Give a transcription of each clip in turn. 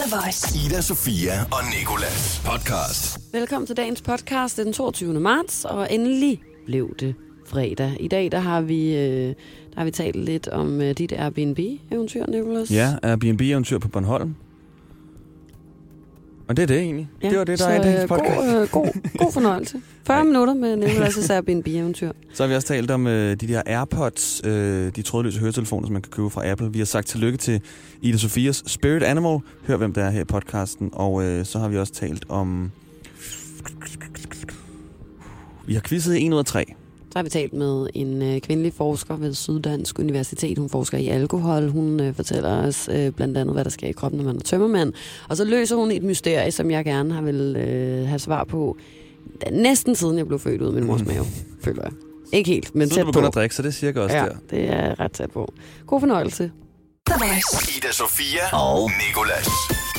The Voice. Ida, Sofia og Nikolas podcast. Velkommen til dagens podcast. Den 22. marts, og endelig blev det fredag. I dag der har vi, øh, der har vi talt lidt om øh, dit Airbnb-eventyr, Nicholas. Ja, Airbnb-eventyr på Bornholm. Og det er det egentlig. Ja, det var det, der så, er i dagens øh, podcast. God, øh, god, god fornøjelse. 40 minutter med Nicholas' Airbnb-eventyr. Så har vi også talt om øh, de der AirPods, øh, de trådløse høretelefoner, som man kan købe fra Apple. Vi har sagt tillykke til Ida Sofias Spirit Animal. Hør, hvem der er her i podcasten. Og øh, så har vi også talt om... Vi har quizzet 1 ud af 3. Så har vi talt med en øh, kvindelig forsker ved Syddansk Universitet. Hun forsker i alkohol. Hun øh, fortæller os øh, blandt andet, hvad der sker i kroppen, når man er tømmermand. Og så løser hun et mysterie, som jeg gerne har vil øh, have svar på. Da- Næsten siden jeg blev født ud af min mors mave, føler jeg. Ikke helt, men Så tæt du på. begynder at drikke, så det er cirka også Ja, der. det er ret tæt på. God fornøjelse. Ida, Sofia og Nikolas.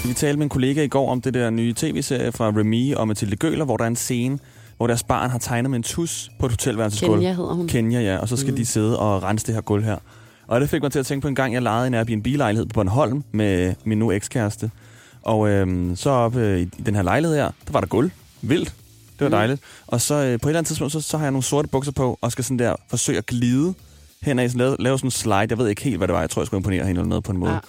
Vi talte med en kollega i går om det der nye tv-serie fra Remy og Mathilde Gøler, hvor der er en scene, hvor deres barn har tegnet med en tus på et hotelværelsesgulv. Kenya hedder hun. Kenya, ja. Og så skal mm. de sidde og rense det her gulv her. Og det fik mig til at tænke på en gang, jeg lejede en Airbnb-lejlighed på Bornholm med min nu ekskæreste. Og øhm, så oppe øh, i den her lejlighed her, der var der gulv. Vildt. Det var Mm. dejligt. Og så øh, på et eller andet tidspunkt, så, så har jeg nogle sorte bukser på, og skal sådan der forsøge at glide henad, sådan, lave, lave sådan en slide. Jeg ved ikke helt, hvad det var. Jeg tror, jeg skulle imponere hende eller noget på en måde. Ja.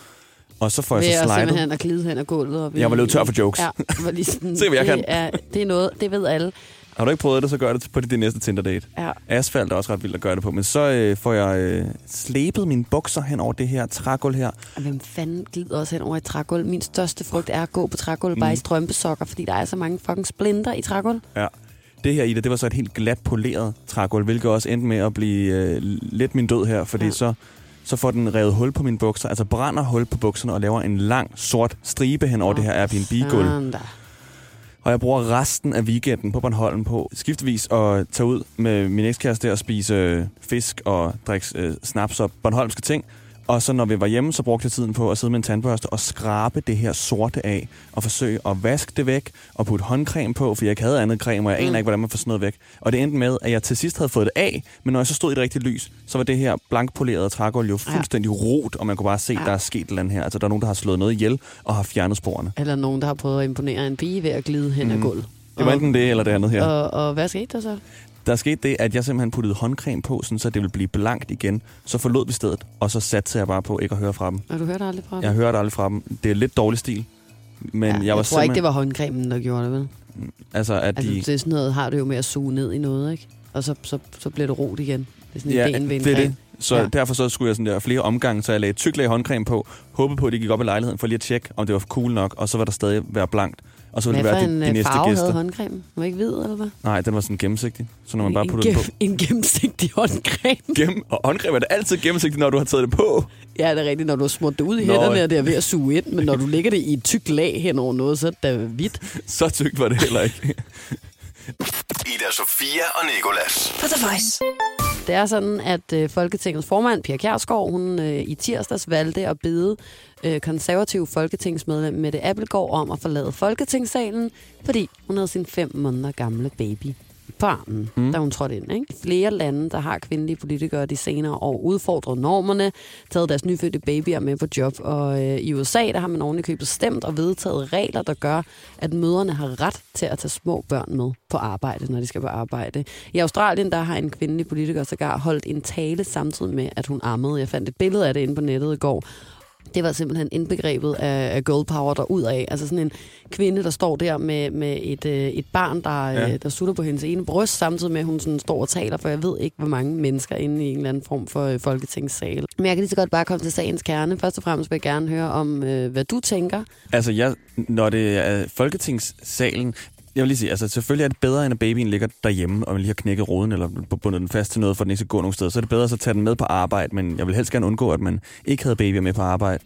Og så får Ved jeg så slidet. simpelthen at glide hen ad gulvet. Op Jeg var løbet tør for jokes. Ja, var lige sådan, Se, hvad jeg det kan. Er, det er noget, det ved alle. Har du ikke prøvet det, så gør det på din næste Tinder-date. Ja. Asfalt er også ret vildt at gøre det på. Men så øh, får jeg øh, slæbet mine bukser hen over det her trægulv her. Og hvem fanden glider også hen over et trægulv? Min største frygt er at gå på trægulv, mm. bare i strømpesokker, fordi der er så mange fucking splinter i trægulv. Ja. Det her, Ida, det var så et helt glat poleret trægulv, hvilket også endte med at blive øh, lidt min død her, fordi Ja. så, så får den revet hul på mine bukser, altså brænder hul på bukserne og laver en lang sort stribe hen over det her Airbnb-gulv. Og jeg bruger resten af weekenden på Bornholm på skiftevis at tage ud med min ekskæreste og spise øh, fisk og drikke øh, snaps og bornholmske ting. Og så når vi var hjemme, så brugte jeg tiden på at sidde med en tandbørste og skrabe det her sorte af, og forsøge at vaske det væk, og putte håndcreme på, for jeg ikke havde andet creme, og jeg mm. aner ikke, hvordan man får sådan noget væk. Og det endte med, at jeg til sidst havde fået det af, men når jeg så stod i det rigtige lys, så var det her blankpolerede trægulv jo fuldstændig rot, og man kunne bare se, Ja. der er sket et eller andet her. Altså, der er nogen, der har slået noget ihjel og har fjernet sporene. Eller nogen, der har prøvet at imponere en pige ved at glide hen ad Mhm. gulvet. Det var enten det eller det andet her. Og, og hvad skete der så? Der skete det, at jeg simpelthen puttede håndcreme på, sådan, så det ville blive blankt igen. Så forlod vi stedet, og så satte jeg bare på ikke at høre fra dem. Og du hørte aldrig fra Jeg hørte aldrig fra dem. Det er lidt dårlig stil. Men ja, jeg, jeg, var tror ikke, det var håndcremen, der gjorde det, vel? Altså, at Altså, de... det er sådan noget, har du jo med at suge ned i noget, ikke? Og så, så, så bliver det rot igen. Det er sådan Ja, ideen ved en det er det. Så Ja. derfor så skulle jeg sådan der flere omgange, så jeg lagde tyk lag håndcreme på, håbede på, at de gik op i lejligheden for lige at tjekke, om det var cool nok, og så var der stadig være blankt. Og så ville Hvad det for være de, de øh, næste farve gæster. havde håndcremen? Var ikke hvid, eller hvad? Nej, den var sådan gennemsigtig. Så når man bare en, puttede den på... en gennemsigtig håndcreme. Gennem, og håndcreme er det altid gennemsigtigt, når du har taget det på. Ja, det er rigtigt, når du har smurt det ud i Nå, hænderne, og det er ved at suge ind. Men når du lægger det i et tykt lag hen over noget, så er det da hvidt. Så tykt var det heller ikke. Ida, Sofia og Nikolas. På The Voice. Det er sådan, at øh, Folketingets formand, Pia Kjærsgaard, hun øh, i tirsdags valgte at bede øh, konservativ folketingsmedlem Mette Appelgaard om at forlade Folketingssalen, fordi hun havde sin fem måneder gamle baby på armen, mm. da hun trådte ind. Ikke? Flere lande, der har kvindelige politikere de senere år udfordret normerne, taget deres nyfødte babyer med på job, og øh, i USA, der har man i købet stemt og vedtaget regler, der gør, at møderne har ret til at tage små børn med på arbejde, når de skal på arbejde. I Australien, der har en kvindelig politiker sågar holdt en tale samtidig med, at hun ammede. Jeg fandt et billede af det inde på nettet i går. Det var simpelthen indbegrebet af, af girl power der ud af. Altså sådan en kvinde, der står der med, med et, øh, et barn, der, ja. Ja. øh, der sutter på hendes ene bryst, samtidig med, at hun sådan står og taler, for jeg ved ikke, hvor mange mennesker inde i en eller anden form for øh, folketingssal. Men jeg kan lige så godt bare komme til sagens kerne. Først og fremmest vil jeg gerne høre om, øh, hvad du tænker. Altså, jeg, når det er Folketingssalen... Jeg vil lige sige, altså selvfølgelig er det bedre, end at babyen ligger derhjemme, og man lige har knækket roden, eller bundet den fast til noget, for at den ikke skal gå nogen steder. Så er det bedre så at tage den med på arbejde, men jeg vil helst gerne undgå, at man ikke havde babyer med på arbejde.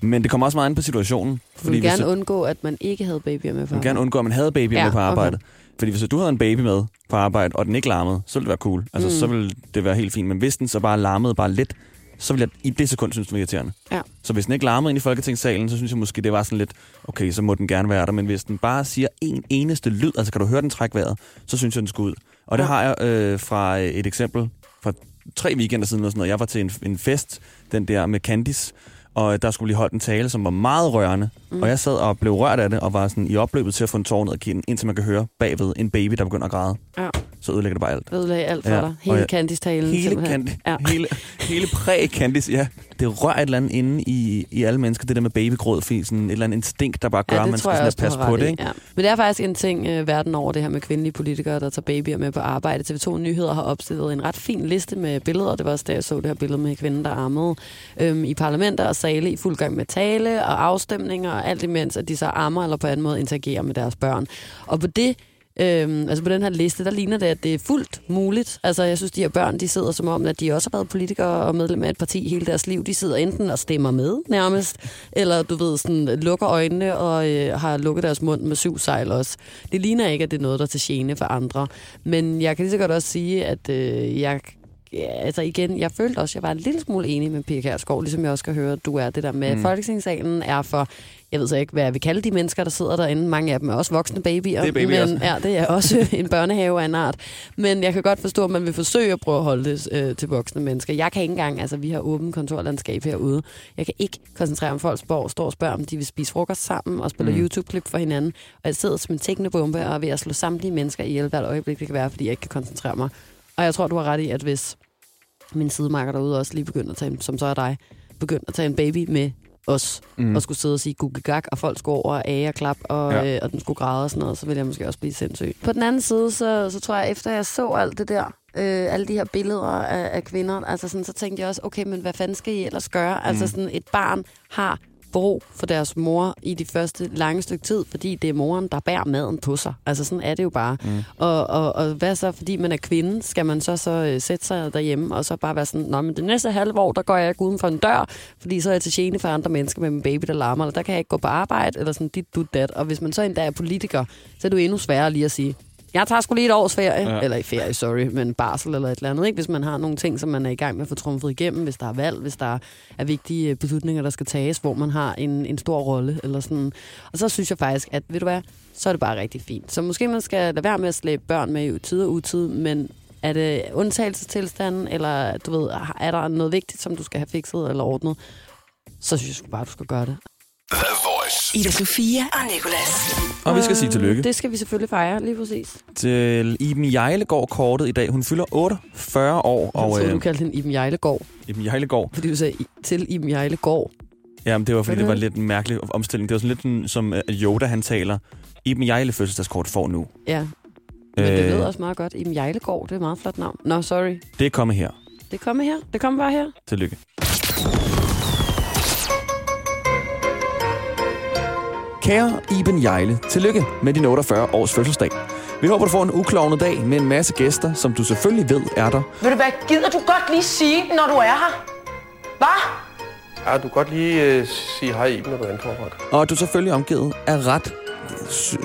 Men det kommer også meget an på situationen. Du vil hvis gerne jeg- undgå, at man ikke havde babyer med for jeg vil gerne undgå, at man havde babyer Ja, med på okay. arbejde. Fordi hvis du havde en baby med på arbejde, og den ikke larmede, så ville det være cool. Altså, mm. så ville det være helt fint. Men hvis den så bare larmede bare lidt, så ville jeg i det sekund synes, det var irriterende. Ja. Så hvis den ikke larmede ind i Folketingssalen, så synes jeg måske, det var sådan lidt, okay, så må den gerne være der. Men hvis den bare siger en eneste lyd, altså kan du høre den trække vejret, så synes jeg, den skal ud. Og det Ja. har jeg øh, fra et eksempel fra tre weekender siden, eller sådan noget. jeg var til en, en fest, den der med Candice, og der skulle blive holdt en tale, som var meget rørende. Mm. Og jeg sad og blev rørt af det, og var sådan i opløbet til at få en tår ned ad kinden, indtil man kan høre bagved en baby, der begynder at græde. Ja. Så ødelægger det bare alt. Ødelagde alt for Ja, dig. og Hele Candice-talen. Hele. Candy, Ja. hele, hele præ-Candice, ja. Det rører et eller andet inde i, i alle mennesker, det der med babygråd, fordi sådan et eller andet instinkt, der bare gør, Ja, at man skal sådan passe på det. i, Ikke? Ja. Men det er faktisk en ting øh, verden over, det her med kvindelige politikere, der tager babyer med på arbejde. TV2 Nyheder har opstillet en ret fin liste med billeder. Det var også da jeg så det her billede med kvinden, der armede øhm, i parlamenter og sale i fuld gang med tale og afstemninger og alt imens, at de så ammer eller på anden måde interagerer med deres børn. Og på det Øhm, altså på den her liste, der ligner det, at det er fuldt muligt. Altså jeg synes, de her børn, de sidder som om, at de også har været politikere og medlem af et parti hele deres liv. De sidder enten og stemmer med nærmest, eller du ved, sådan, lukker øjnene og øh, har lukket deres mund med syv sejl også. Det ligner ikke, at det er noget, der er til gene for andre. Men jeg kan lige så godt også sige, at øh, jeg Ja, altså igen, jeg følte også, at jeg var en lille smule enig med Pia Kjærsgaard, ligesom jeg også kan høre, at du er det der med, Mm. Folketingssalen er for, jeg ved så ikke, hvad jeg vil kalde de mennesker, der sidder derinde. Mange af dem er også voksne babyer. Det er babyer men. Ja, det er også en børnehave af en art. Men jeg kan godt forstå, at man vil forsøge at prøve at holde det øh, til voksne mennesker. Jeg kan ikke engang, altså vi har åbent kontorlandskab herude. Jeg kan ikke koncentrere om folks borg, står og spørger, om de vil spise frokost sammen og spille Mm. mm. YouTube-klip for hinanden. Og jeg sidder som en tækkende bombe og er ved at slå samtlige mennesker ihjel hvert øjeblik, det kan være, fordi jeg ikke kan koncentrere mig. Og jeg tror, du har ret i, at hvis min sidemarker derude også lige begynder at tage, en- som så er dig, begynder at tage en baby med os, Mm. og skulle sidde og sige google gag, og folk skulle over og age og klap, og, Ja. ja. øh, og den skulle græde og sådan noget, så ville jeg måske også blive sindssyg. På den anden side, så, så tror jeg, efter jeg så alt det der, øh, alle de her billeder af, af kvinder, altså sådan, så tænkte jeg også, okay, men hvad fanden skal I ellers gøre? Mm. Altså sådan, et barn har brug for deres mor i de første lange stykke tid, fordi det er moren, der bærer maden på sig. Altså sådan er det jo bare. Mm. Og, og, og hvad så, fordi man er kvinde, skal man så, så øh, sætte sig derhjemme, og så bare være sådan, Nå, men det næste halve år, der går jeg ikke uden for en dør, fordi så er jeg til gene for andre mennesker med min baby, der larmer, eller der kan jeg ikke gå på arbejde, eller sådan dit, du, dat. Og hvis man så endda er politiker, så er det jo endnu sværere lige at sige, jeg tager sgu lige et års ferie, Ja. eller i ferie, sorry, men barsel eller et eller andet, ikke? hvis man har nogle ting, som man er i gang med at få trumfet igennem, hvis der er valg, hvis der er vigtige øh, beslutninger, der skal tages, hvor man har en, en stor rolle, eller sådan. Og så synes jeg faktisk, at ved du hvad, så er det bare rigtig fint. Så måske man skal lade være med at slæbe børn med i tid og utid, men er det undtagelsestilstanden, eller du ved, er der noget vigtigt, som du skal have fikset eller ordnet, så synes jeg bare, du skal gøre det. Voice. Ida Sofia og Nicolas. Og vi skal sige tillykke Det skal vi selvfølgelig fejre, lige præcis. til Iben Jejlegård kortet i dag. Hun fylder 48 år, Og, og så du øh, kaldte hende Iben Jejlegård, Iben Jejlegård, fordi du sagde til Iben Jejlegård. Jamen, det var fordi, det var er det? lidt en mærkelig omstilling. Det var sådan lidt en, som øh, Yoda, han taler. Iben Jejle fødselsdagskort får nu. Ja, men det Øh, lyder også meget godt. Iben Jejlegård, det er et meget flot navn. Nå, sorry. Det er kommet her. Det kommer her. Det kommer bare her. Tillykke. Kære Iben Jejle, tillykke med din 48 års fødselsdag. Vi håber, du får en uklovnet dag med en masse gæster, som du selvfølgelig ved er der. Ved du hvad, gider du godt lige sige, når du er her? Hvad? Ja, du kan godt lige øh, sige hej Iben, når du ankommer. Og du selvfølgelig er omgivet af ret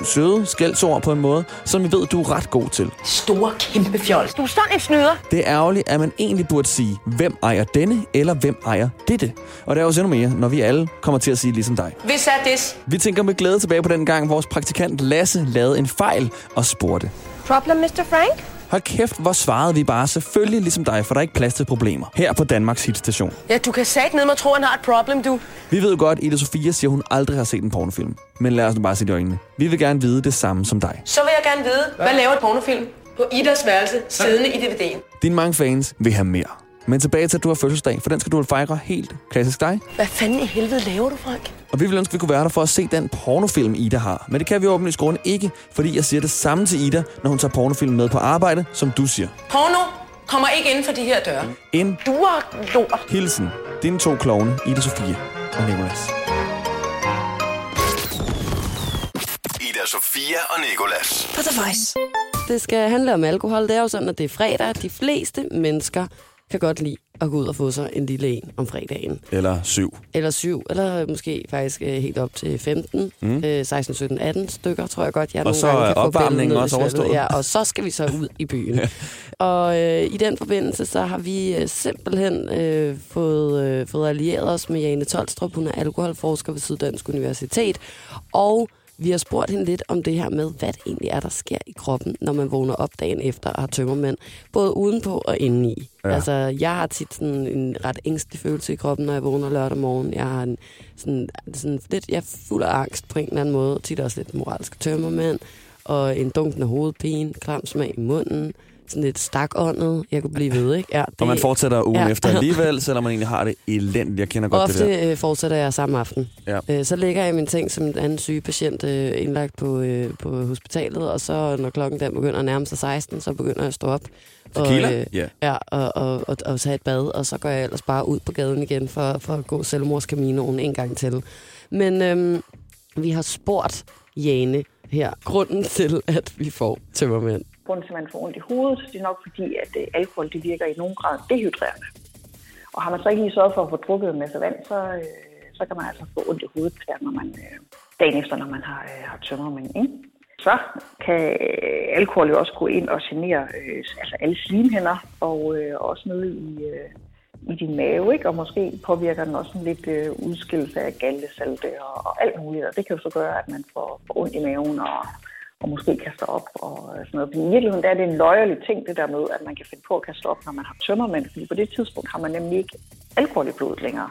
søde skældsord på en måde, som vi ved, du er ret god til. Store kæmpe fjols. Du er sådan en snyder. Det er ærgerligt, at man egentlig burde sige, hvem ejer denne, eller hvem ejer dette. Og det er også endnu mere, når vi alle kommer til at sige ligesom dig. Hvis er det. Vi tænker med glæde tilbage på den gang, vores praktikant Lasse lavede en fejl og spurgte. Problem, Mr. Frank? Hold kæft, hvor svarede vi bare selvfølgelig ligesom dig, for der er ikke plads til problemer. Her på Danmarks hitstation. Ja, du kan sat ned mig tro, han har et problem, du. Vi ved jo godt, Ida Sofia siger, hun aldrig har set en pornofilm. Men lad os nu bare se i øjnene. Vi vil gerne vide det samme som dig. Så vil jeg gerne vide, hvad laver et pornofilm på Idas værelse, siddende i DVD'en? Dine mange fans vil have mere. Men tilbage til, at du har fødselsdag, for den skal du vel fejre helt klassisk dig. Hvad fanden i helvede laver du, Frank? Og vi vil ønske, at vi kunne være der for at se den pornofilm, Ida har. Men det kan vi åbenlyst grund ikke, fordi jeg siger det samme til Ida, når hun tager pornofilm med på arbejde, som du siger. Porno kommer ikke inden for de her døre. En Du er lort. hilsen. Dine to klovne, Ida Sofia og Nicolas. Ida Sofia og Nicolas. På The Voice. Det skal handle om alkohol. Det er jo sådan, at det er fredag. De fleste mennesker kan godt lide at gå ud og få sig en lille en om fredagen. Eller syv. Eller syv, eller måske faktisk øh, helt op til 15, mm. øh, 16, 17, 18 stykker, tror jeg godt, jeg Og nogle så gange er kan få opvarmningen i også overstået. Ja, og så skal vi så ud i byen. og øh, i den forbindelse, så har vi øh, simpelthen øh, fået, øh, fået allieret os med Jane Tolstrup. Hun er alkoholforsker ved Syddansk Universitet. Og Vi har spurgt hende lidt om det her med, hvad det egentlig er, der sker i kroppen, når man vågner op dagen efter og har tømmermænd. Både udenpå og indeni. Ja. Altså, jeg har tit sådan en ret ængstelig følelse i kroppen, når jeg vågner lørdag morgen. Jeg har en, sådan, sådan lidt, jeg er fuld af angst på en eller anden måde. Tit også lidt moralske tømmermænd. Og en dunkende hovedpine, klam smag i munden. Sådan lidt stakåndet. Jeg kunne blive ved, ikke? Ja, det, Og man fortsætter ugen Ja. efter alligevel, selvom man egentlig har det elendigt. Jeg kender godt det der. Ofte øh, fortsætter jeg samme aften. Ja. Øh, så ligger jeg i min ting som en anden syge patient øh, indlagt på, øh, på hospitalet, og så når klokken den begynder at nærme sig 16, så begynder jeg at stå op. Tequila? Og, øh, Ja. ja, og, og, og, og tage et bad, og så går jeg ellers bare ud på gaden igen for, for at gå selvmordskaminoen en gang til. Men øhm, vi har spurgt Jane her, grunden til, at vi får tømmermænd grunden til, at man får ondt i hovedet, det er nok fordi, at øh, alkohol det virker i nogen grad dehydrerende. Og har man så ikke lige sørget for at få drukket en masse vand, så, øh, så kan man altså få ondt i hovedet der, når man, øh, dagen efter, når man har, øh, har tømmermænd. Ikke? Så kan øh, alkohol jo også gå ind og genere øh, altså alle slimhænder, og øh, også nede i, øh, i din mave, ikke? og måske påvirker den også en lidt øh, udskillelse af galdesalte og, og alt muligt, og det kan jo så gøre, at man får, får ondt i maven og, og måske kaster op og øh, sådan noget. Men i virkeligheden der er det en løjerlig ting, det der med, at man kan finde på at kaste op, når man har tømmermænd, fordi på det tidspunkt har man nemlig ikke alkohol i blodet længere.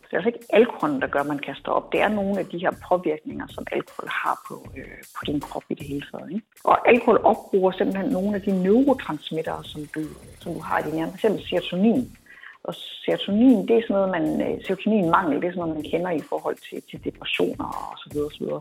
Så det er altså ikke alkoholen, der gør, at man kaster op. Det er nogle af de her påvirkninger, som alkohol har på, øh, på din krop i det hele taget. Ikke? Og alkohol opbruger simpelthen nogle af de neurotransmittere, som du, som du har i din hjerne. For eksempel serotonin. Og serotonin, det er sådan noget, man, øh, serotoninmangel, det er sådan noget, man kender i forhold til, til depressioner og så videre, og så videre.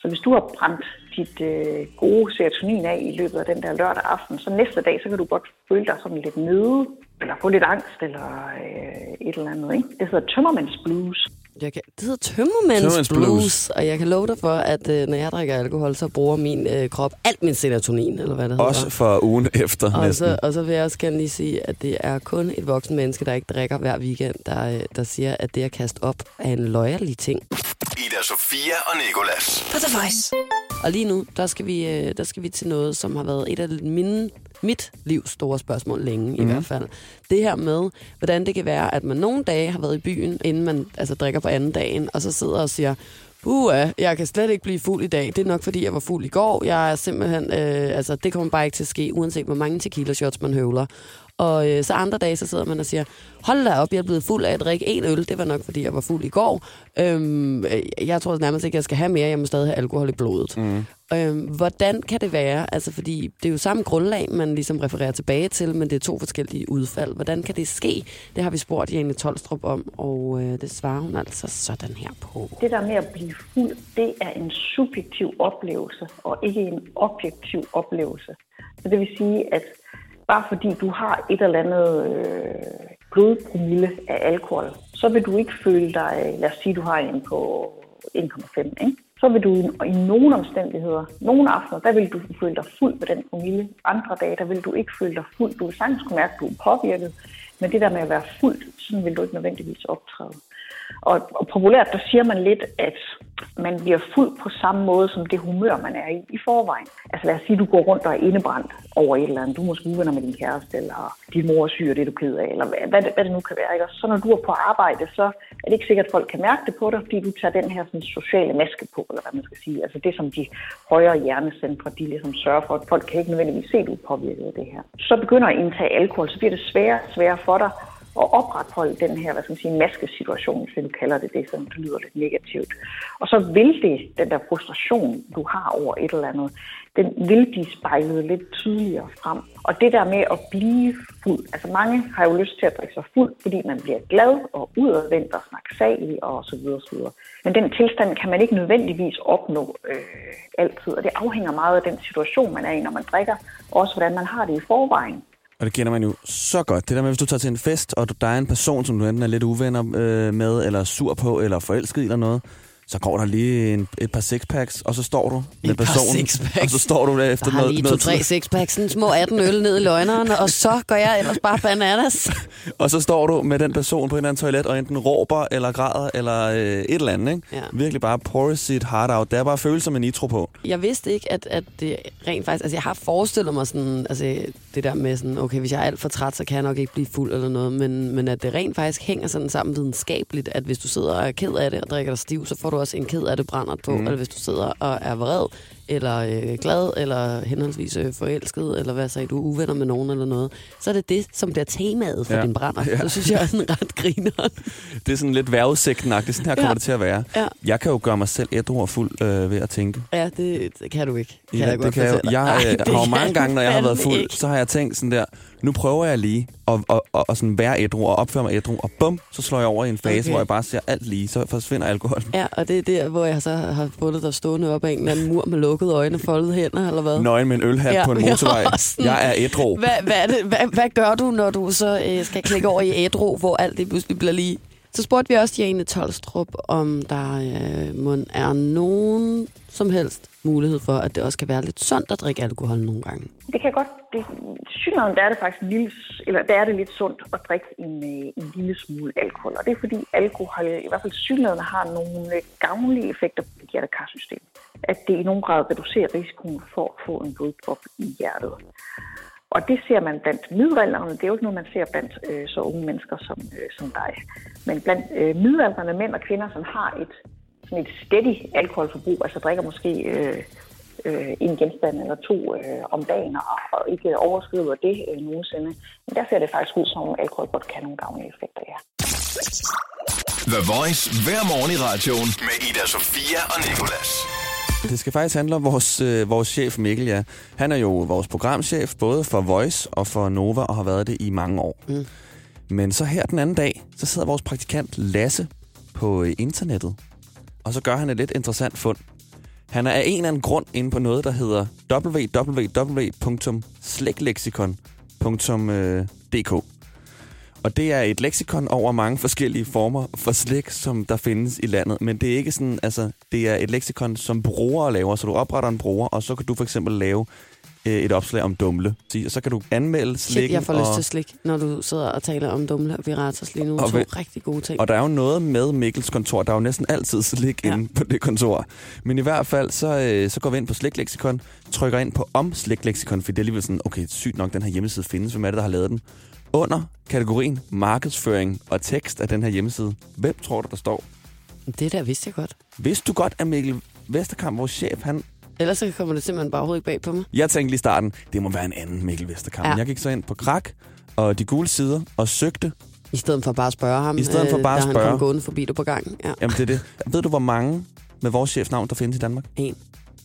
Så hvis du har brændt dit øh, gode serotonin af i løbet af den der lørdag aften, så næste dag, så kan du godt føle dig sådan lidt nede, eller få lidt angst, eller øh, et eller andet. Ikke? Det hedder tømmermænds blues. Jeg kan, det hedder tømmermænds Tømmermænds blues, blues. og jeg kan love dig for, at øh, når jeg drikker alkohol, så bruger min øh, krop alt min serotonin, eller hvad det Også hedder. for ugen efter Og næsten. så, og så vil jeg også gerne lige sige, at det er kun et voksen menneske, der ikke drikker hver weekend, der, øh, der siger, at det at kaste op er en løjerlig ting. Ida Sofia og Nikolas. På The Voice. Og lige nu, der skal vi, øh, der skal vi til noget, som har været et af mine, mit livs store spørgsmål længe mm. i hvert fald. Det her med, hvordan det kan være, at man nogle dage har været i byen, inden man altså, drikker på anden dagen, og så sidder og siger, Uha, jeg kan slet ikke blive fuld i dag. Det er nok, fordi jeg var fuld i går. Jeg er simpelthen, øh, altså, det kommer bare ikke til at ske, uanset hvor mange tequila shots man høvler. Og øh, så andre dage, så sidder man og siger, hold da op, jeg er blevet fuld af at drikke en øl. Det var nok, fordi jeg var fuld i går. Øhm, øh, jeg tror nærmest ikke, jeg skal have mere. Jeg må stadig have alkohol i blodet. Mm. Øhm, hvordan kan det være? Altså, fordi det er jo samme grundlag, man ligesom refererer tilbage til, men det er to forskellige udfald. Hvordan kan det ske? Det har vi spurgt Jane Tolstrup om, og øh, det svarer hun altså sådan her på. Det der med at blive fuld, det er en subjektiv oplevelse, og ikke en objektiv oplevelse. Så det vil sige, at bare fordi du har et eller andet øh, blodpromille af alkohol, så vil du ikke føle dig, lad os sige, du har en på 1,5, ikke? så vil du i, i nogle omstændigheder, nogle aftener, der vil du føle dig fuld med den promille. Andre dage, der vil du ikke føle dig fuld. Du vil sagtens kunne mærke, at du er påvirket, men det der med at være fuld, sådan vil du ikke nødvendigvis optræde. Og, og populært, der siger man lidt, at man bliver fuld på samme måde, som det humør, man er i i forvejen. Altså lad os sige, at du går rundt og er indebrændt over et eller andet. Du er måske uvenner med din kæreste, eller din mor er syg, og det er du ked af, eller hvad, hvad, det, hvad det nu kan være. Ikke? Og så når du er på arbejde, så er det ikke sikkert, at folk kan mærke det på dig, fordi du tager den her sådan, sociale maske på, eller hvad man skal sige. Altså det, som de højere hjernecentre, de ligesom sørger for, at folk kan ikke nødvendigvis se, at du er påvirket af det her. Så begynder at indtage alkohol, så bliver det sværere og sværere for dig at opretholde den her, hvad skal man sige, maskesituation, hvis du kalder det det, så det lyder lidt negativt. Og så vil det, den der frustration, du har over et eller andet, den vil blive spejlet lidt tydeligere frem. Og det der med at blive fuld, altså mange har jo lyst til at drikke sig fuld, fordi man bliver glad og udadvendt og snaksalig og så videre, så videre. Men den tilstand kan man ikke nødvendigvis opnå øh, altid, og det afhænger meget af den situation, man er i, når man drikker, og også hvordan man har det i forvejen. Og det kender man jo så godt. Det der med, hvis du tager til en fest, og du- der er en person, som du enten er lidt uvenner øh, med, eller sur på, eller forelsket i, eller noget, så går der lige en, et par sixpacks, og så står du med Et personen. Og så står du der efter Der har noget, lige noget to-tre sixpacks, sådan små 18 øl ned i løgneren, og så går jeg ellers bare bananas. Og så står du med den person på en eller anden toilet, og enten råber, eller græder, eller øh, et eller andet. Ikke? Ja. Virkelig bare pour sit heart out. Det er bare følelser med nitro på. jeg vidste ikke, at, at det rent faktisk... Altså, jeg har forestillet mig sådan... Altså, det der med sådan, okay, hvis jeg er alt for træt, så kan jeg nok ikke blive fuld eller noget. Men, men at det rent faktisk hænger sådan sammen videnskabeligt, at hvis du sidder og er ked af det og drikker dig stiv, så får du også en ked af det brænder på. Mm. Eller hvis du sidder og er vred, eller øh, glad, eller henholdsvis øh, forelsket, eller hvad sagde du, uvenner med nogen eller noget, så er det det, som bliver temaet for Ja. din brænder. Ja. Så synes jeg er sådan ret griner. Det er sådan lidt vejrudsigten-agtigt. Sådan her kommer Ja. det til at være. Ja. Jeg kan jo gøre mig selv ædru og fuld øh, ved at tænke. Ja, det, det kan du ikke. Kan Ja, jeg det kan jeg, jeg øh, det har jo mange gange, når jeg har været fuld, ikke. så har jeg tænkt sådan der, nu prøver jeg lige at, at, at, at sådan være ædru og opføre mig ædru, og bum, så slår jeg over i en fase, Okay. hvor jeg bare ser alt lige, så forsvinder alkohol. Ja, og det er der, hvor jeg så har fundet dig stående op af en eller anden mur med lukkede øjne, foldede hænder, eller hvad? Nøgen med en ølhat Ja, på en jeg motorvej. var sådan- Jeg er ædru. Hvad, hvad, er det, hvad, hvad gør du, når du så øh, skal klikke over i ædru, hvor alt det pludselig bliver lige... Så spurgte vi også Jane Tolstrup, om der øh, må er nogen som helst mulighed for, at det også kan være lidt sundt at drikke alkohol nogle gange. Det kan godt, det, synligheden, der er det faktisk en lille, eller der er det lidt sundt at drikke en, øh, en lille smule alkohol. Og det er fordi alkohol, i hvert fald synligheden, har nogle gavnlige effekter på det hjertekarsystem. At det i nogen grad reducerer risikoen for at få en blodprop i hjertet. Og det ser man blandt middelalderne. Det er jo ikke noget, man ser blandt øh, så unge mennesker som, øh, som dig. Men blandt øh, middelalderne mænd og kvinder, som har et, sådan et steady alkoholforbrug, altså drikker måske øh, øh, en genstand eller to øh, om dagen, og, og ikke overskrider det øh, nogensinde. Men der ser det faktisk ud som, om alkohol godt kan have nogle gavnlige effekter, ja. The Voice hver morgen i radioen med Ida Sofia og Nicolas. Det skal faktisk handle om vores, øh, vores chef Mikkel, ja. Han er jo vores programchef, både for Voice og for Nova, og har været det i mange år. Mm. Men så her den anden dag, så sidder vores praktikant Lasse på øh, internettet, og så gør han et lidt interessant fund. Han er af en eller anden grund inde på noget, der hedder www.slægleksikon.dk. Og det er et leksikon over mange forskellige former for slik, som der findes i landet. Men det er ikke sådan, altså, det er et leksikon, som brugere laver. Så du opretter en bruger, og så kan du for eksempel lave øh, et opslag om dumle. Og så kan du anmelde slikken. jeg får og, lyst til slik, når du sidder og taler om dumle og viratas lige nu. Og to rigtig gode ting. Og der er jo noget med Mikkels kontor. Der er jo næsten altid slik. Ja. inde på det kontor. Men i hvert fald, så, øh, så går vi ind på slikleksikon, trykker ind på om slikleksikon, for det er alligevel sådan, okay, sygt nok, den her hjemmeside findes. Hvem er det, der har lavet den? Under kategorien markedsføring og tekst af den her hjemmeside. Hvem tror du, der står? Det der vidste jeg godt. Vidste du godt, at Mikkel Vesterkamp, vores chef, han... Ellers så kommer det simpelthen bare overhovedet ikke bag på mig. Jeg tænkte lige i starten, det må være en anden Mikkel Vesterkamp. Ja. Jeg gik så ind på Krak og de gule sider og søgte. I stedet for bare at spørge ham, I stedet for øh, bare at da spørge. han kom gående forbi dig på gangen. Ja. Jamen det er det. Ved du, hvor mange med vores chefnavn, der findes i Danmark? En.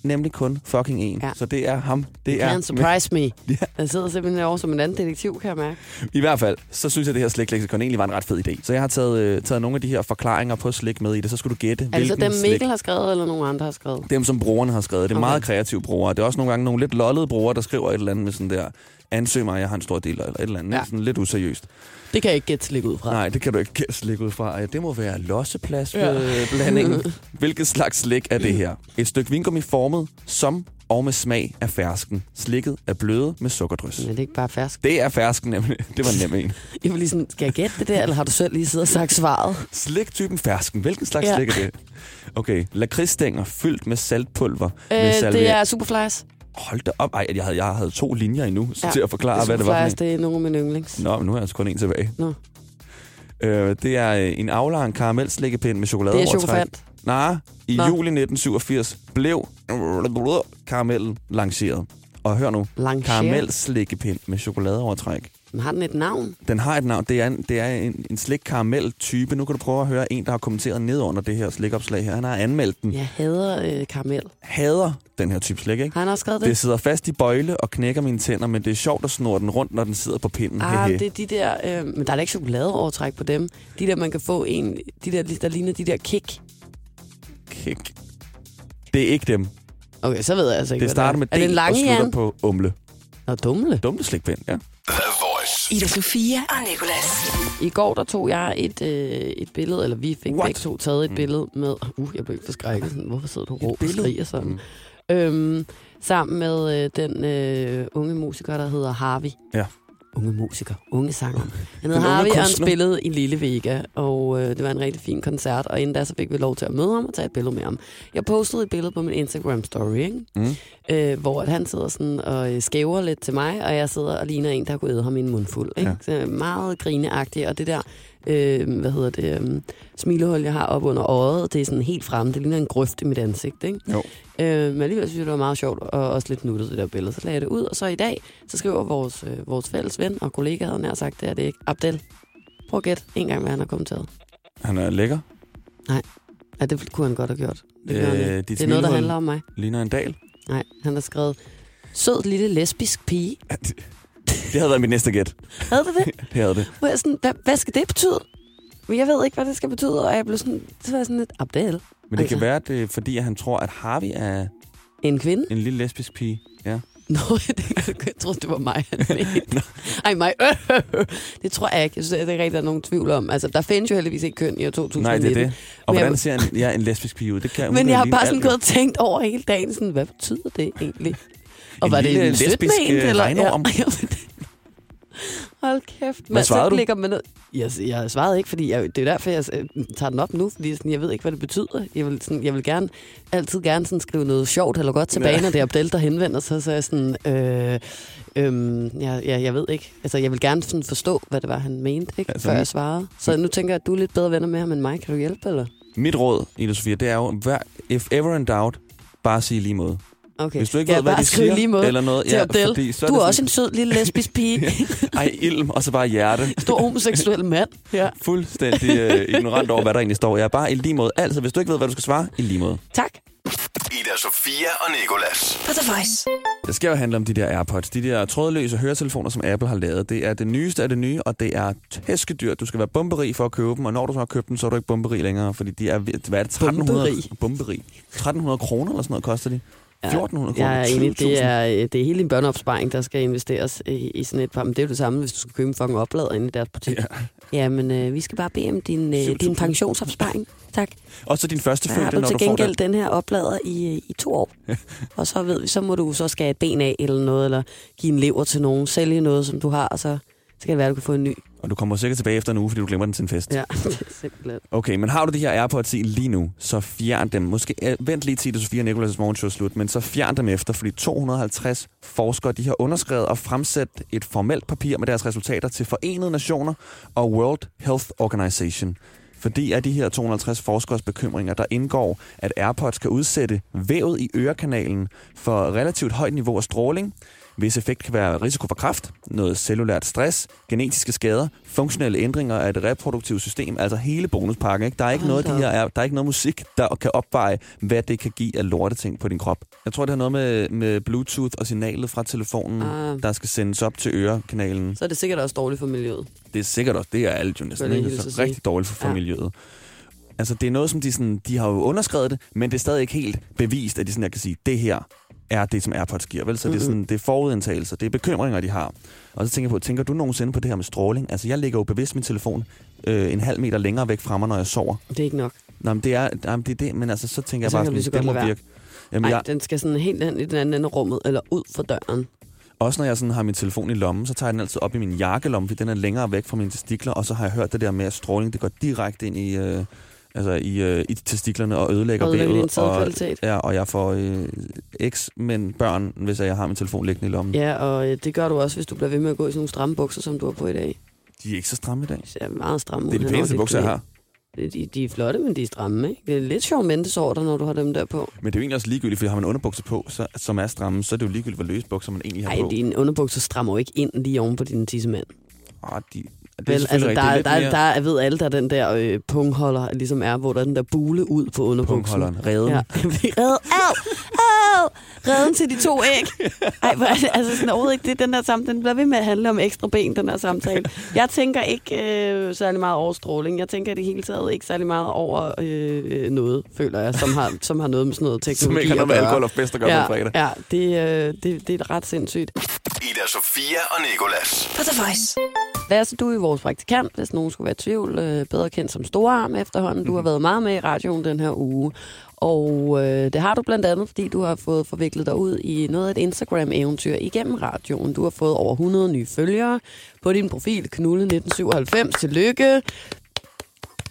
Nemlig kun fucking en. Ja. Så det er ham. Det Det er kan surprise me. Ja. Jeg sidder simpelthen over som en anden detektiv, kan jeg mærke. I hvert fald, så synes jeg, at det her slikleksikon egentlig var en ret fed idé. Så jeg har taget, øh, taget nogle af de her forklaringer på slik med i det. Så skulle du gætte, det så hvilken dem, slik... Mikkel har skrevet, eller nogen andre har skrevet? Dem, som brugerne har skrevet. Det er. Okay. meget kreative brugere. Det er også nogle gange nogle lidt lollede brugere, der skriver et eller andet med sådan der, ansøg mig, jeg har en stor del, eller et eller andet. Ja. Sådan lidt useriøst. Det kan jeg ikke gætte slik ud fra. Nej, det kan du ikke gætte slik ud fra. Det må være lossepladsblandingen. Ja. Hvilket slags slik er det her? Et stykke vingummi formet som og med smag af fersken. Slikket er bløde med sukkerdrys. Men det er ikke bare fersk. Det er fersken nemlig. Det var nem en. Jeg var lige sådan, skal jeg gætte det der, eller har du selv lige siddet og sagt svaret? Sliktypen fersken. Hvilken slags ja. Slik er det? Okay, lakridsstænger fyldt med saltpulver. med Øh, salvia. det er Superflies. Hold da op. Ej, jeg havde, jeg havde to linjer endnu ja. Ja. til at forklare, hvad det var en. det er nogle af mine yndlings. Nå, men nu har jeg altså kun en tilbage. Nå. Øh, det er øh, en aflang karamelslikkepind med chokolade Det er chokofant. Nej, i Nå. juli 1987 blev karamellen lanceret. Og hør nu, karamelslikkepind med chokoladeovertræk. Men har den et navn? Den har et navn. Det er en, det er en, en slik karamel-type. Nu kan du prøve at høre en, der har kommenteret ned under det her slikopslag her. Han har anmeldt den. Jeg hader øh, karamel. Hader den her type slik, ikke? Har han også skrevet Det det? sidder fast i bøjle og knækker mine tænder, men det er sjovt at snurre den rundt, når den sidder på pinden. Ah, Hehe. det er de der, øh, men der er da ikke chokoladeovertræk på dem. De der, man kan få en, de der, der ligner de der kick. Kick. Det er ikke dem. Okay, så ved jeg altså ikke, Det starter med er. Er det en D og lange slutter Jan? på umle. Nå, dumle. Dumle slikpind, ja. Ida Sofia og Nicolas. I går, der tog jeg et, øh, et billede, eller vi fik What? begge to taget et billede med... Uh, jeg blev ikke forskrækket. Sådan, Hvorfor sidder du og råber og skriger sådan? Mm. Øhm, sammen med øh, den øh, unge musiker, der hedder Harvey. Ja. Unge musiker, unge sanger. Han hed Den unge Harvey, og han spillede i Lille Vega, og øh, det var en rigtig fin koncert, og inden da så fik vi lov til at møde ham og tage et billede med ham. Jeg postede et billede på min Instagram-story, ikke? Mm. Øh, hvor at han sidder sådan og øh, skæver lidt til mig, og jeg sidder og ligner en, der har æde ham i en mundfuld. Ikke? Ja. Så meget grineagtig, og det der, øh, hvad hedder det, øh, smilehul, jeg har op under øjet, det er sådan helt fremme. Det ligner en grøft i mit ansigt, ikke? Jo. Øh, men alligevel synes jeg, det var meget sjovt, og også lidt nuttet, det der billede. Så lagde jeg det ud, og så i dag, så skriver vores, øh, vores fælles ven og kollega, havde nær sagt, det er det ikke. Abdel, prøv at gætte en gang, hvad han har kommenteret. Han er lækker. Ja, det kunne han godt have gjort. Det, Øh, han det er noget, der handler om mig. Ligner en dal. Nej, han har skrevet, sød lille lesbisk pige. Det havde været mit næste gæt. Havde det det? Havde det. Hvor jeg sådan, hvad, hvad skal det betyde? Men jeg ved ikke, hvad det skal betyde, og jeg blev sådan, så var jeg sådan lidt, Abdel, Men det Altså. kan være, at det er, fordi at han tror, at Harvey er en kvinde? en lille lesbisk pige. Ja. Nå, det, jeg troede, det var mig, han mente. Ej, mig. Det tror jeg ikke. Jeg synes, det er ikke rigtig, der er nogen tvivl om. Altså, der findes jo heldigvis ikke køn i år 2019. Nej, det er det. Og jeg- hvordan ser en, ja, en lesbisk pige ud? Det kan, Men jeg har bare sådan gået og tænkt over hele dagen, sådan, hvad betyder det egentlig? Og En var det en sødt lesbisk, ment, øh, eller? Ja. Hold kæft. Hvad svarede du? ligger man ned. Jeg, jeg svarede ikke, fordi jeg, det er derfor, jeg øh, tager den op nu, fordi sådan, jeg ved ikke, hvad det betyder. Jeg vil, sådan, jeg vil gerne, altid gerne sådan, skrive noget sjovt eller godt tilbage, Ja. når det er Abdel, der henvender sig. Så jeg sådan, øh, øh, jeg, jeg, jeg ved ikke. Altså, jeg vil gerne sådan forstå, hvad det var, han mente, ikke, Altså, før jeg svarede. Så nu tænker jeg, at du er lidt bedre venner med ham end mig. Kan du hjælpe, eller? Mit råd, Ida Sofia, det er jo, hver, if ever in doubt, bare sige lige måde. Okay. Hvis du ikke Skal ved, hvad bare de siger, lige måde eller noget, til ja, Abdel? fordi så er Du det er også sådan- en sød lille lesbisk pige. Ej, ilm, og så bare hjerte. Stor homoseksuel mand. Ja. Fuldstændig øh, ignorant over, hvad der egentlig står. Jeg er bare i lige måde. Altså, hvis du ikke ved, hvad du skal svare, i lige måde. Tak. Ida Sofia og Nikolas. På The Voice. Det skal jo handle om de der AirPods. De der trådløse høretelefoner, som Apple har lavet. Det er det nyeste af det nye, og det er tæskedyrt. Du skal være bomberig for at købe dem, og når du så har købt dem, så er du ikke bomberig længere, fordi de er, hvad er det, 1300, Bomberig. bomberig. 1300 kroner eller sådan noget koster de. 1400 kroner. Er enig, 20.000. det er, øh, det er hele din børneopsparing, der skal investeres i, i sådan et par. Men det er jo det samme, hvis du skal købe en fucking oplader inde i deres butik. Ja. Ja. Jamen, øh, vi skal bare bede om din, øh, 7.000. din pensionsopsparing. Tak. Og så din første fødte, når til du får gengæld den. den her oplader i, øh, i to år. og så ved vi, så må du så skære et ben af eller noget, eller give en lever til nogen, sælge noget, som du har, og så, så kan det være, at du kan få en ny. Og du kommer sikkert tilbage efter en uge, fordi du glemmer den til en fest. Ja, simpelthen. Okay, men har du de her AirPods i lige nu, så fjern dem. Måske øh, vent lige til, at Sofia og Nicolas' morgenshow er slut, men så fjern dem efter, fordi 250 forskere de har underskrevet og fremsat et formelt papir med deres resultater til Forenede Nationer og World Health Organization. Fordi af de her 250 forskers bekymringer, der indgår, at AirPods kan udsætte vævet i ørekanalen for relativt højt niveau af stråling, hvis effekt kan være risiko for kræft, noget cellulært stress, genetiske skader, funktionelle ændringer af det reproduktive system, altså hele bonuspakken. Ikke? Der, er ikke Hold noget, de her, er- der er ikke noget musik, der kan opveje, hvad det kan give af lorteting på din krop. Jeg tror, det har noget med, med Bluetooth og signalet fra telefonen, Ah. der skal sendes op til ørekanalen. Så er det sikkert også dårligt for miljøet. Det er sikkert også, det er alt jo næsten, ikke? hilse Så rigtig dårligt for, for Ja. miljøet. Altså, det er noget, som de, sådan, de har jo underskrevet det, men det er stadig ikke helt bevist, at de sådan, jeg kan sige, det her er det, som AirPods giver. Vel? Så det er, sådan, det er forudindtagelser, det er bekymringer, de har. Og så tænker jeg på, tænker du nogensinde på det her med stråling? Altså, jeg lægger jo bevidst min telefon øh, en halv meter længere væk fra mig, når jeg sover. Det er ikke nok. Nå, men det er, jamen, det, er det, men altså, så tænker jeg Så bare, sådan, det må virke. Jamen, Nej, jeg, den skal sådan helt hen i den anden ende af rummet, eller ud fra døren. Også når jeg sådan har min telefon i lommen, så tager jeg den altid op i min jakkelomme, fordi den er længere væk fra mine testikler, og så har jeg hørt det der med, at stråling det går direkte ind i, øh, altså i, øh, i testiklerne og ødelægger vævet. Og, ja, og jeg får øh, eks, men børn, hvis jeg har min telefon liggende i lommen. Ja, og øh, det gør du også, hvis du bliver ved med at gå i sådan nogle stramme bukser, som du har på i dag. De er ikke så stramme i dag. Det ser meget stramme. Det er de over pæneste bukser, jeg har. De, de er flotte, men de er stramme, ikke? Det er lidt sjovt mentesår, når du har dem der på. Men det er jo egentlig også ligegyldigt, fordi har man underbukser på, så, som er stramme, så er det jo ligegyldigt, hvor løse bukser man egentlig har Nej, på. dine underbukser strammer jo ikke ind lige oven på din tissemand. Åh, de, er Vel, altså, der, rigtigt. der, er der, der, ved alle, der den der øh, pungholder ligesom er, hvor der er den der bule ud på underbuksen. pungholderen, reden. Ja, redden. Au! Au! Redden til de to æg. Ej, hvor er det, altså sådan overhovedet ikke det, den der samtale. Den bliver ved med at handle om ekstra ben, den der samtale. Jeg tænker ikke øh, særlig meget over stråling. Jeg tænker det hele taget ikke særlig meget over øh, noget, føler jeg, som har, som har noget med sådan noget Som teknologi ikke har noget med alkohol og fest at gøre ja, på fredag. Ja, det, øh, det, det er ret sindssygt. Ida Sofia og Nikolas. På The Voice. Lasse, du er vores praktikant, hvis nogen skulle være i tvivl. Øh, bedre kendt som Storarm efterhånden. Du har været meget med i radioen den her uge. Og øh, det har du blandt andet, fordi du har fået forviklet dig ud i noget af et Instagram-eventyr igennem radioen. Du har fået over 100 nye følgere på din profil, Knulle 1997. Tillykke.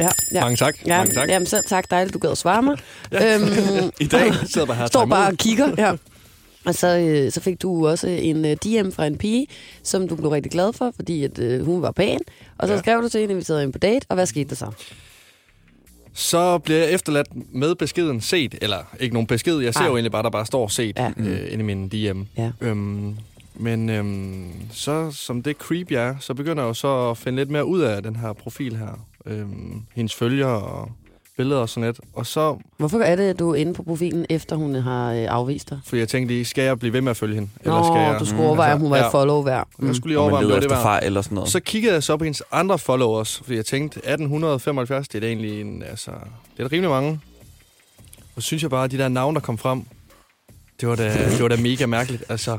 Ja, ja. Mange tak. Ja, Mange tak. Jamen, selv tak. Dejligt, du gad at svare mig. Ja. Øhm, I dag sidder bare her og står bare og kigger. Ja. Og så, øh, så fik du også en øh, DM fra en pige, som du blev rigtig glad for, fordi at, øh, hun var pæn. Og så Ja. skrev du til hende, at vi sad ind på date, og hvad skete der så? Så bliver jeg efterladt med beskeden set, eller ikke nogen besked. Jeg ser Ej. jo egentlig bare, der bare står set Ja. øh, inde i min DM. Ja. Øhm, men øhm, så som det creep jeg er, så begynder jeg jo så at finde lidt mere ud af den her profil her. Øhm, hendes følgere og billeder og sådan lidt. Og så, Hvorfor er det, at du er inde på profilen, efter hun har øh, afvist dig? fordi jeg tænkte lige, skal jeg blive ved med at følge hende? Nå, skal jeg, du skulle overveje, om hun var ja, et follow værd. Jeg skulle lige overveje, om det var det fejl eller sådan noget. Så kiggede jeg så på hendes andre followers, fordi jeg tænkte, 1875, det er da egentlig en, altså, det er da rimelig mange. Og så synes jeg bare, at de der navne, der kom frem, det var da, det var da mega mærkeligt. Altså,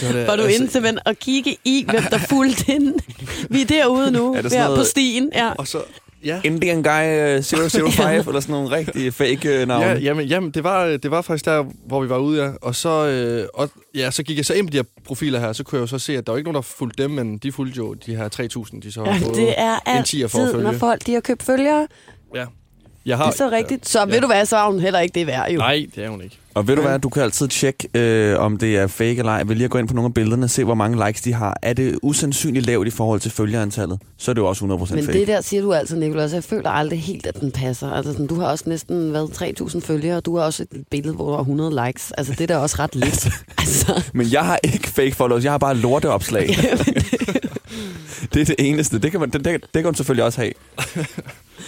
det var, da, Var du altså, inde til at kigge i, hvem der fulgte hende? Vi er derude nu, Er det sådan er på noget- stien. Ja. Og så, ja, Indian Guy øh, 005, eller sådan nogle rigtig fake øh, navne. ja jamen, jamen det, var, det var faktisk der, hvor vi var ude, ja. Og så, øh, og, ja, så gik jeg så ind på de her profiler her, så kunne jeg jo så se, at der var ikke nogen, der fulgte dem, men de fulgte jo de her 3.000, de så har Ja, fået. det er en tier for at altid, når følge. folk de har købt følgere. Ja. Jeg har, Det er så rigtigt. Så ved du hvad, så er hun heller ikke det værd, jo. Nej, det er hun ikke. Og ved du hvad, du kan altid tjekke, øh, om det er fake eller ej. Ved lige at gå ind på nogle af billederne og se, hvor mange likes de har. Er det usandsynligt lavt i forhold til følgerantallet, så er det jo også 100% Men fake. det der siger du altså, Nicolás. Jeg føler aldrig helt, at den passer. Altså, sådan, du har også næsten været 3.000 følgere, og du har også et billede, hvor du har 100 likes. Altså, det er da også ret lidt. altså, Men jeg har ikke fake followers, jeg har bare lorteopslag. det er det eneste. Det kan, man, det, det, det kan man selvfølgelig også have.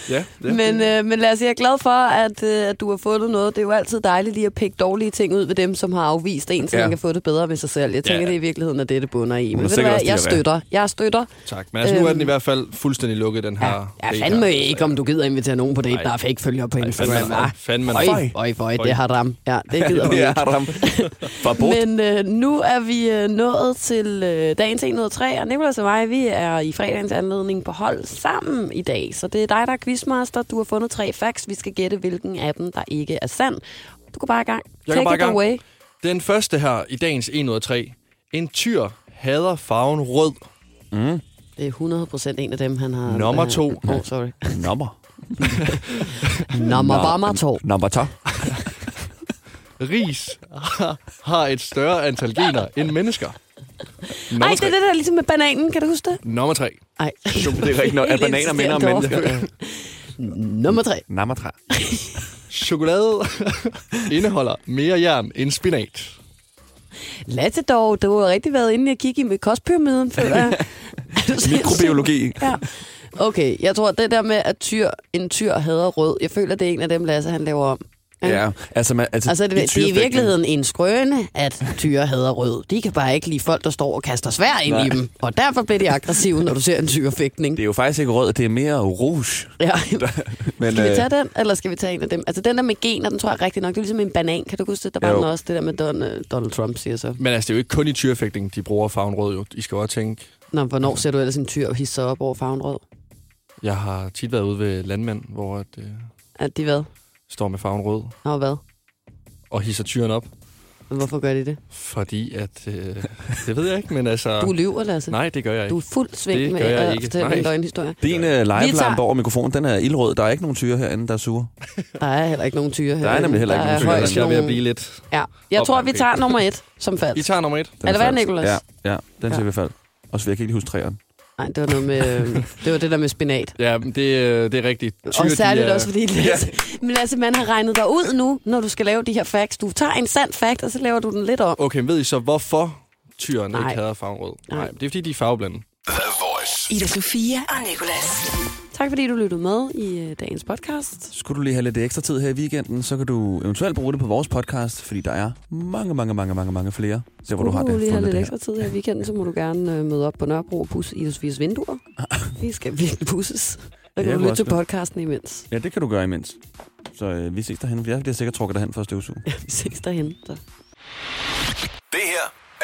Ja, det, men, øh, men Lasse, jeg er glad for, at, øh, at du har fundet noget. Det er jo altid dejligt lige at pikke dårlige ting ud ved dem, som har afvist en, så Ja. man kan få det bedre ved sig selv. Jeg tænker, Ja. det er i virkeligheden, at det er det bunder i. Er Men ved du hvad, jeg støtter. Jeg støtter. Tak. Men altså, nu er den Øhm, i hvert fald fuldstændig lukket, den her Ja, date fandme her. ikke, om du gider invitere nogen på date, Nej. der er fake følgere på Instagram. hva'? fandme, Øj, fandme. øj, øj, det har ram. Ja, det gider vi ikke. er. Forbud. Men øh, nu er vi øh, nået til øh, dagens 103, og Nicolas og mig, vi er i fredagens anledning på hold sammen i dag. Så det er dig, der er quizmaster. Du har fundet tre facts. Vi skal gætte, hvilken af dem, der ikke er sand. Du går bare i gang. Jeg Take går bare i it gang. away. Den første her i dagens 1 ud af 3. En tyr hader farven rød. Mm. Det er 100% en af dem, han har... Nummer øh, to. Åh, oh, sorry. Nummer. Nummer bare to. Nummer to. Ris har et større antal gener end mennesker. Nummer Ej, det er det der ligesom med bananen. Kan du huske det? Nummer 3. Ej. Det er rigtigt at bananer minder om mennesker. Nummer tre. Nummer tre. Chokolade indeholder mere jern end spinat. Lasse dog, du har rigtig været inde og kigge i med kostpyramiden, sindssyg? Mikrobiologi. Ja. Okay, jeg tror, det der med, at tyr, en tyr hader rød, jeg føler, det er en af dem, Lasse, han laver om. Ja, altså, man, altså, Altså, det, i det er i virkeligheden en skrøne, at tyre hader rød. De kan bare ikke lide folk, der står og kaster svær ind Nej. i dem. Og derfor bliver de aggressive, når du ser en tyrefægtning. Det er jo faktisk ikke rød, det er mere rouge. Ja. Men, Skal vi øh, tage den, eller skal vi tage en af dem? Altså, den der med gener, den tror jeg rigtig nok, det er ligesom en banan. Kan du huske det? Der var Jo. den også, det der med Don, øh, Donald Trump, siger så. Men altså, det er jo ikke kun i tyrefægtning, de bruger farven rød. Jo. I skal også tænke, Nå, hvornår ser du ellers en tyr hisse op over farven rød? jeg har tit været ude ved landmænd, hvor at, øh, At de hvad? Står med farven rød Nå, hvad? og hisser tyren op. Men Hvorfor gør de det? Fordi at... Øh, det ved jeg ikke, men altså... Du lyver, Lasse. Nej, det gør jeg Du ikke. er fuld sving Det med gør jeg at ikke. fortælle Nej. en løgnhistorie. Din uh, Vi tager- live-lampe over mikrofonen, den er ildrød. Der er ikke nogen tyre herinde, der er sure. Der er heller ikke nogen tyre her. Der er nemlig heller ikke Der nogen tyre højst Jeg er ved at nogle- blive lidt... Ja, jeg tror, vi tager nummer et som falsk. I tager nummer et. Den Er det hvad, falsk. Nicolas? Ja, ja, den Ja. siger vi fald. Og så vil jeg ikke lige huske træerne. Nej, det var noget med, øh, det var det der med spinat. Ja, men det, øh, det er rigtigt. og særligt også, fordi Lasse, men altså, man har regnet dig ud nu, når du skal lave de her facts. Du tager en sand fact, og så laver du den lidt om. Okay, men ved I så, hvorfor tyren Nej. ikke hader farven rød? Nej. Nej, det er fordi, de er farveblande. The Voice. Ida Sofia og Nicolas. Tak fordi du lyttede med i øh, dagens podcast. Skulle du lige have lidt ekstra tid her i weekenden, så kan du eventuelt bruge det på vores podcast, fordi der er mange, mange, mange, mange, mange flere. Så hvor du har Skulle det lige have lidt det ekstra tid her i weekenden, så må du gerne øh, møde op på Nørrebro og pusse Ida Sofies vinduer. De skal virkelig pusses. Ja, kan du lytte til podcasten imens. Ja, det kan du gøre imens. Så øh, vi ses derhen. Jeg bliver sikkert trukket derhen for at støvsuge. Vi ses derhen. Så. Det her er